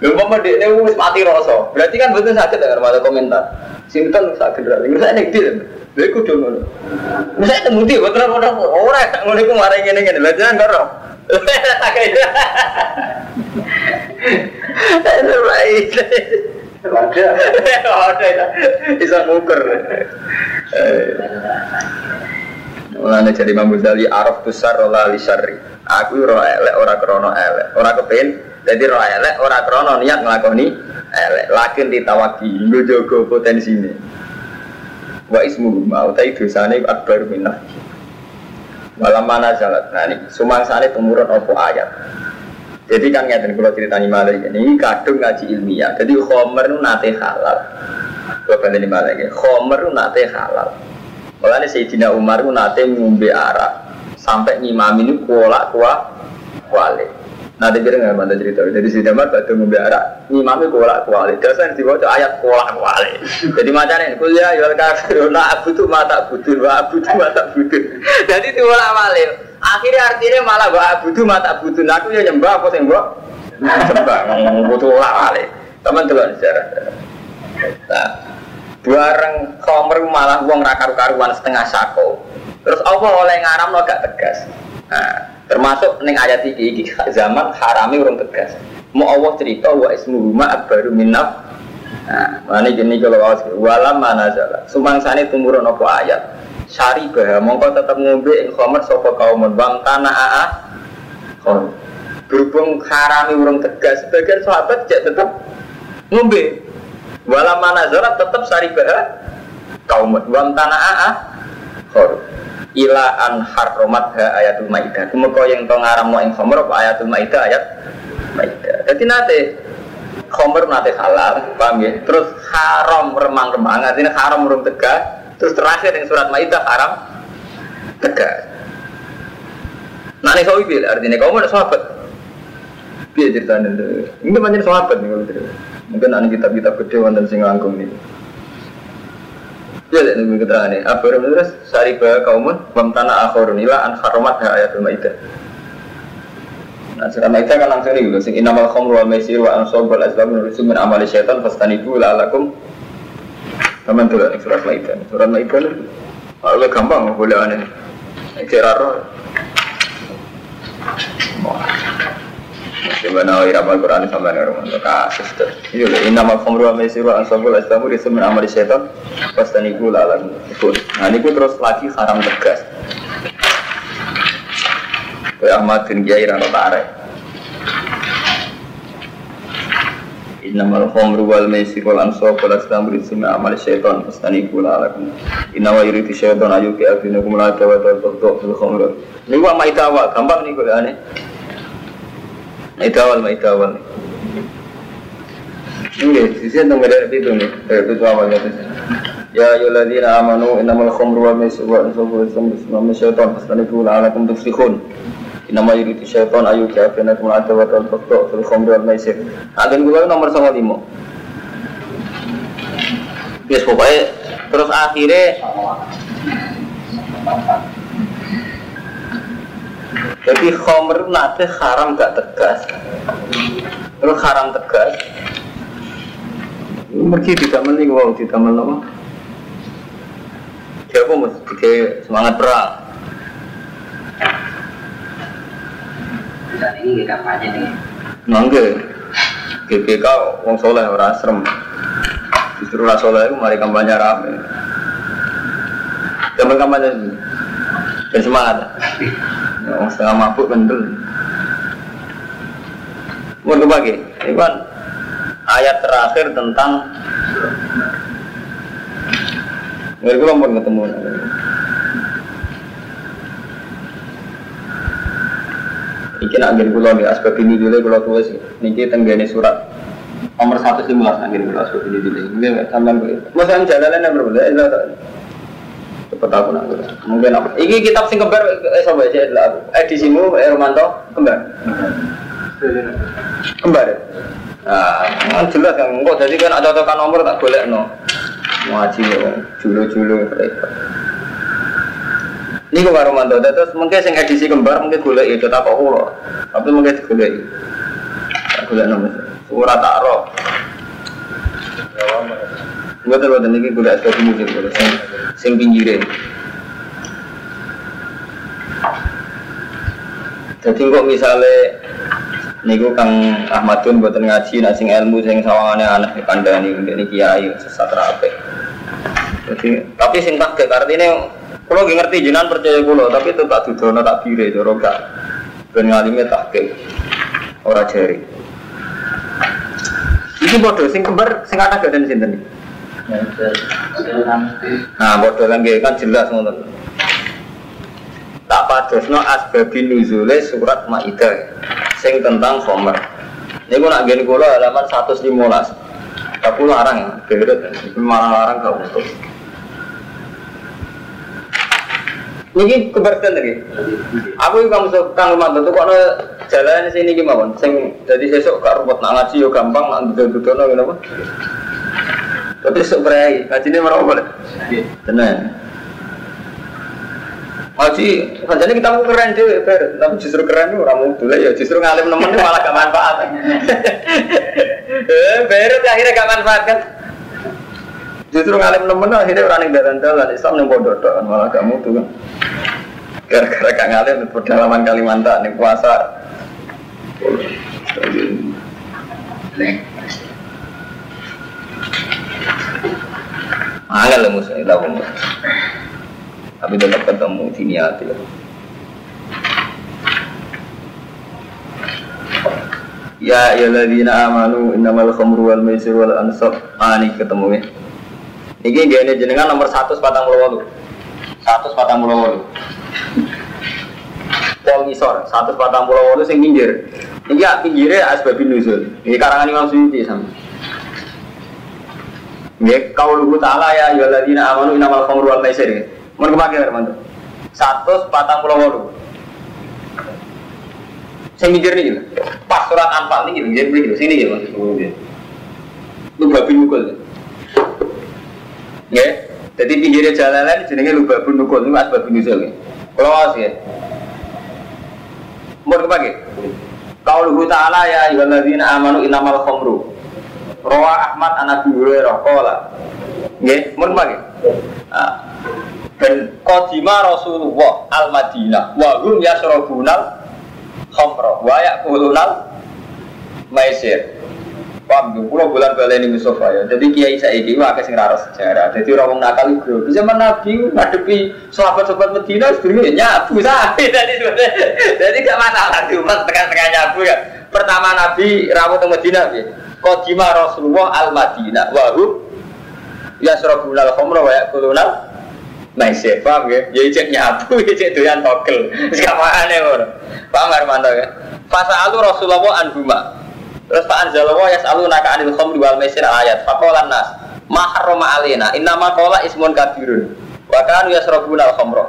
Lho umpama dekne wis mati rasa. Berarti kan betul sakit ya ada komentar. Sinten rusak generasi. Rusak nek ndi. Lha iku do ngono. Rusak temu ndi betul ora ora ngono iku ngene-ngene. Jenengan karo. Baik. Ada. Ada bisa ngukur. Mulane jadi Imam Ghazali araf besar rola li syarri. Aku ora elek ora krana elek. Ora kepen jadi ora elek ora krana niat nglakoni elek. Lakin ditawaki nggo jaga potensine. Wa ismu ma utai dosane akbar minah. Malam mana jalan, nah ini sumangsane tumurun opo ayat. Jadi kan ngeten kalau ceritanya malah ini kadung ngaji ilmiah. Jadi khomer nu nate halal. Kalau balik malah ini khomer nu nate halal. Mulanya Sayyidina Umar nu nate ngombe arak sampai ngimami ini kuala kuah kuali. Nanti kira nggak bantu cerita. Jadi Sayyidina Umar batu arak ngimami kuala kuali. Dasar dibaca ayat kuala kuali. Jadi macamnya kuliah yual kafiruna abu tu mata budur wa abu tu mata budur. Jadi diulang balik. Akhirnya artinya malah wa abu tu mata budur. Aku ya nyembah apa sih mbak? Nyembah butuh ulang balik. Teman teman sejarah. Nah, bareng khomer malah uang rakaru karuan setengah sako. Terus Allah oleh ngaram lo gak tegas. Termasuk neng ayat iki iki zaman harami urung tegas. Mau Allah cerita wa ismu ma akbaru minaf. Nah, mana gini kalau awas walam mana jalan. Sumangsane tumurun apa ayat. Sari bah, mongko tetap ngombe ing khomer sapa kaum bang tanah aa. Khom. Berhubung harami urung tegas, sebagian sahabat tidak tetap ngombe. Walam mana jalan tetap sari bah kaum bang tanah aa. Khom ila an harromat ha ayatul maidah. Kumeko yang to ngaramno ing khamr ayatul maidah ayat maidah. Jadi nate khamr nate halal, paham ya? Terus haram remang-remang, artinya haram urung tegak. Terus terakhir yang surat maidah haram tegas. Nah ini sawi bil artinya kamu ada sahabat. Biar ceritanya. Ini banyak sahabat nih kalau. Mungkin ada kitab-kitab gede wonten sing langkung nih. Ya, lihat nih keterangan nih. Abu terus saribah kaumun wamtana akhorun ila an haromat ha ayatul maidah. Nah, surat Maidah kan langsung nih, sing inamal khamru wal maisir wa ansab wal azlam nurusu min amali syaitan fastanibu la'alakum Kamu tuh nih surat Maidah. Surat Maidah itu gampang boleh aneh. Ceraro. Gimana ira al Quran sampai nih rumah kasus tuh. Iya, inamal khamru wal maisir wa ansab wal azlam nurusu min amali syaitan fastanibu la'alakum. Nah, ini terus lagi haram tegas. Kaya Ahmad bin Kiai rano tarik. Innamal khamru wal maisir wal ansab wal azlam rizqun amal syaitan fastanibu la'alakum. Inna wa yuridu syaitan ayu ki abinakum la tawata tawta fil khamru. Ini wa maita wa gampang nih kok. Maita wal maita wal. Ini di sini tentang beda itu nih, itu awalnya itu. Ya ayyuhalladzina amanu innamal khamru wal maisir wal ansab wal azlam rizqun amal syaitan fastanibu la'alakum tuflihun. Inama yuridu syaitan ayu kafina kumul ada wa tal fakta fil khamri wal maisir. Agen kula nomor 95. Yes pokoknya terus akhirnya jadi khamr nanti haram gak tegas terus haram tegas Mergi tidak mending wow tidak mending Siapa mesti semangat perang Dan ini kampanye nih. Mangga. GBK wong soleh ora asrem. Justru ora soleh itu mari kampanye rame. Zaman kampanye ini. Dan semangat. Ya, Wong setengah mabuk kendel. Mau bagi, ini kan ayat terakhir tentang Nggak gue pun ketemu. Iki nak ngene kula nih asbab ini dulu kula tulis niki tenggene surat nomor 115 nak ngene kula asbab ini dulu. Nggih kuwi. Masa yang jalanan yang berbeda itu cepet aku nak kula. Mungkin apa? Iki kitab sing kembar eh sapa aku. Edisimu eh Romanto kembar. Kembar. ya? Nah, kan jelas kan kok jadi kan ada tekan nomor tak boleh no. Ngaji ya, julu-julu repot. Ini kok karo mantu, terus mungkin sing edisi kembar mungkin golek itu tak kok kulo, tapi mungkin digolek. Tak nomor. Ora tak ro. Gue terus ini golek sesuatu mungkin golek sing sing pinggire. Jadi kok misalnya niku Kang Ahmadun buatan ngaji, nah sing ilmu sing sawangane aneh kandhani ini kiai sesat rapi. Jadi tapi sing tak artinya kalau nggak ngerti jinan percaya kulo, tapi itu tak dudono tak bire cara gak ben ngalime tak ora jari. Iki bodoh sing kembar sing kata gak dan sinten iki? Nah, bodoh nggih kan jelas ngoten. Tak padosno asbabin nuzule surat Maidah sing tentang khomer. Niku nak nggen kula halaman 115. Tapi larang, beret, malah larang gak untuk. Niki keberatan lagi. Aku kamu suka kang mantu tuh kono jalan sini gimana? Sing jadi sesuk gak ruwet nak yo gampang nak duduk-dudukno ngene Tapi sok berai, ngaji ini mereka boleh. Tenang. Ngaji, jadi kita mau keren deh, ber. Tapi justru keren orang muda ya, justru ngalim nemen malah gak manfaat. Eh, Beres akhirnya gak manfaat kan? Justru ngalim nemen akhirnya orang yang jalan-jalan Islam yang bodoh kan malah gak mutu kan. Gara-gara gak ngalim di pedalaman Kalimantan nih puasa. Angel lah musuh itu pun. Tapi tetap ketemu di niat ya. Ya ladina amanu innamal khamru wal maisir wal ansab. Ah ini ketemu ya. Ini gini jenengan nomor 148. 148. Pol ngisor 148 sing pinggir. Ini ya pinggirnya asbabin nuzul. Ini karangan Imam Suyuti sama. Ya, kau lugu ta'ala ya ayyuhalladzina amanu innamal khamru wal maisir. Mun kemake teman satu patang pulau walu. Saya mikir nih gitu. Pas surat anfal nih gitu, jadi gitu. Sini gitu mas. Lu babi mukul. Ya, jadi pinggirnya jalanan jenenge lu babi mukul ini mas babi nuzul. Kalau awas ya. Mau kepake? Qauluhu ta'ala ya ayyuhalladzina amanu innamal khamru. Rawa Ahmad an Abi Hurairah qala. Nggih, mun. Ah. Dan qadima Rasulullah al-Madinah wa hum yasrabunal khamra wa yaqulunal maisir. Paham tuh, pulau bulan baleni Mustafa ya. Jadi kiai saya ini akeh sing rara sejarah. Jadi orang nakal itu. Di zaman Nabi ngadepi sahabat-sahabat Medina sedurunge nyabu sapi. Jadi jadi gak masalah di umat tengah-tengah nyabu ya. Pertama Nabi rawuh teng Medina piye? Qadima Rasulullah al Madinah wa hum yasrabuna al-khamra wa yaquluna maisir. Paham ya? Ya cek nyabu, ya cek doyan togel. Gak makane ngono. Paham Armanto ya? Fasa'alu Rasulullah anhuma. Terus Pak Anzalawa yas'alu naka anil khamri wal maisir ayat. Faqalan nas ma harrama alina innama qala ismun kabirun. Wa kanu yasrabuna al khamra.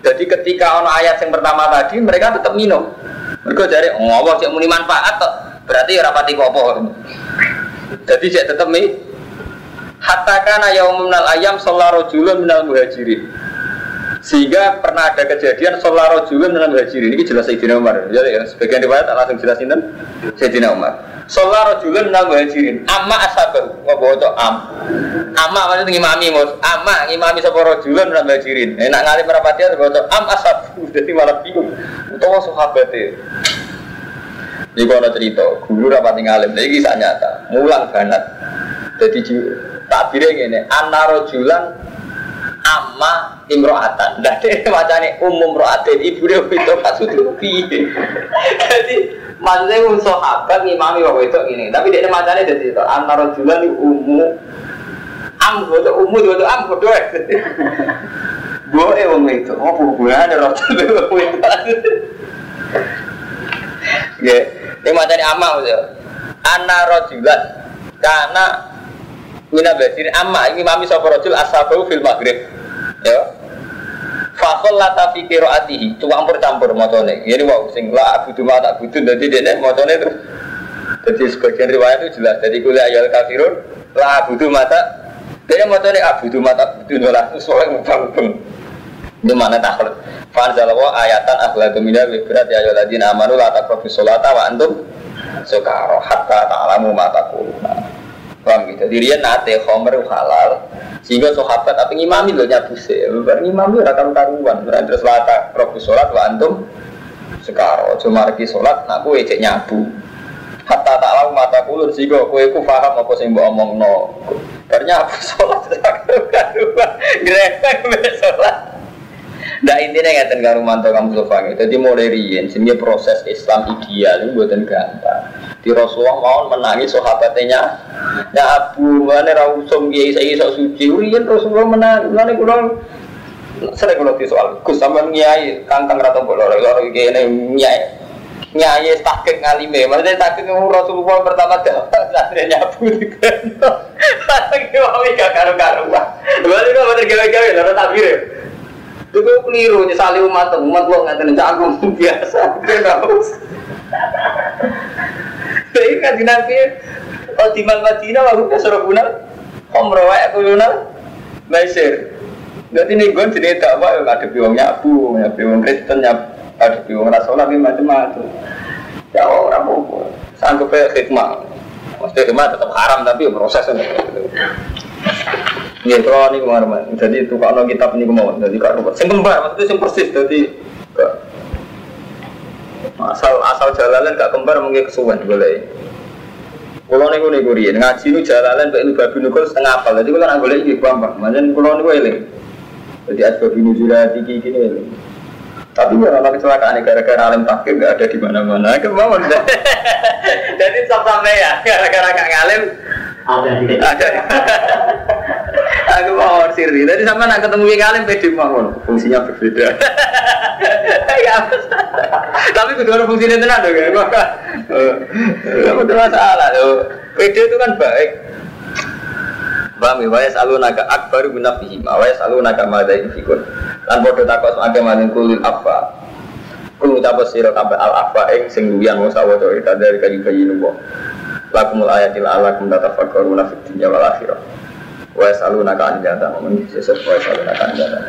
Jadi ketika ono ayat yang pertama tadi mereka tetap minum. Mereka cari oh Allah cek muni manfaat. Berarti ya rapati apa Jadi cek tetap mi Hatta kana yaumun minal ayam sallallahu rajulun minal muhajirin. Sehingga pernah ada kejadian sholat rojulun dalam hajirin ini jelas Sayyidina Umar. Jadi ya, sebagian riwayat langsung jelasin kan Sayyidina Umar. Sholat rojulun dalam hajirin amma asabahu ngobrol itu am. Amma maksudnya ngimami mus amma ngimami sapa rojulun dalam hajirin enak ngali merapati ya ngobrol am asabahu jadi malah bingung. Utawa sahabatnya ini kalau cerita, guru rapat ngalim, ini kisah nyata, mulang banget. Jadi takbirnya gini, anna rojulan amma imro'atan. Nah, dia macamnya umum ro'atin, ibu dia itu maksudnya piye. Jadi, maksudnya um sahabat ngimami waktu itu ini. Tapi dia macamnya jadi itu, antara jualan di umum, am itu umum itu am bodoh. Boleh wong itu, oh hubungannya rotul wong itu. Ya, ini macamnya amma maksudnya. Anna rojulan, karena Mina basirin amma ini mami sapa rajul asabahu fil maghrib. Ya. Fakol lata fi qiraatihi, campur-campur macane. Ini wow sing la abudu ma tak budu dadi dene macane itu. Jadi sebagian riwayat itu jelas. Jadi kuliah ayat kafirun la abudu mata dia macane abudu mata budu nolah soalnya mubang-mubang. Itu mana takhlid. Fanzalawa ayatan akhlaqu minna bi berat ya ayyuhalladzina amanu la taqrabu sholata wa antum sukara hatta ta'lamu ma taquluna. Paham gitu. Jadi nate khomer halal. Sehingga sahabat tapi ngimami loh nyabu sih. Bar ngimami ora karu karuan. Berarti terus robu sholat wa antum sekarang cuma lagi sholat kue cek nyabu. Hatta tak lau mata kulur sehingga kue ku paham apa sih mbak omong no. Ternyata aku karu karuan. Grepek sholat. Nah intinya ngeten karo mantu kamu sofa Jadi mulai riyen sehingga proses Islam ideal itu buatan gampang. Di Rasulullah mau menangi sahabatnya. Ya Abu mana rausum kiai saya sok suci. Riyen Rasulullah menang. Mana kurang sering kalau soal Gus sama nyai kantang rata bolor lor kiai nyai nyai takik ngalime. Maksudnya takik Rasulullah pertama dah. Santrinya Abu di kena. Tapi mau gak karu-karuan. Berarti kau tergawe-gawe lor takbir. Itu keliru, nyesali umat, umat lo nggak tenan jagung biasa? Jadi kan nabi, oh di Madinah waktu ke Surabaya, om rawa aku lunar, Maisir. Jadi nih gue jadi tak apa, ada biwang nyabu, ada biwang Kristen, ada biwang Rasulullah, macam-macam. Ya orang mau, sanggup ya hikmah. Maksudnya hikmah tetap haram tapi prosesnya. Iya, kalau ini kemarin, jadi itu kalau kitab ini kemauan, jadi kalau sing kembar, maksudnya sing persis, jadi asal asal jalalan gak kembar mungkin kesuwen boleh. Kalau nih gue nih ngaji nu jalalan baik babi nukul setengah apal, jadi kalau nggak boleh ini gampang, macam kalau nih gue Jadi ada babi nuzula tinggi gini eling. Tapi ya kalau kecelakaan gara-gara alim takdir nggak ada di mana-mana, kemauan. Jadi sampai ya, gara-gara gak ngalim. Ada di ada. Aku mau siri. Tadi sama nak ketemu yang kalian pede mau fungsinya berbeda. ya, tapi kedua fungsinya tenar dong ya. Kamu tidak masalah tuh. Pede itu kan baik. Paham ya? Wa yas'alunaka akbaru min nafsihim. Wa yas'alunaka ma za yunfikun. Lan padha takos akeh maning kulil apa. Kul ucap sira kabeh al afa ing sing luwihan wong sawaca ita dari kayu bayi nuwa. Lakumul ayatil alakum tatafakkaruna fid dunya wal akhirah. Wa yas'alunaka an jannah. Mun sesuk wa yas'alunaka an jannah.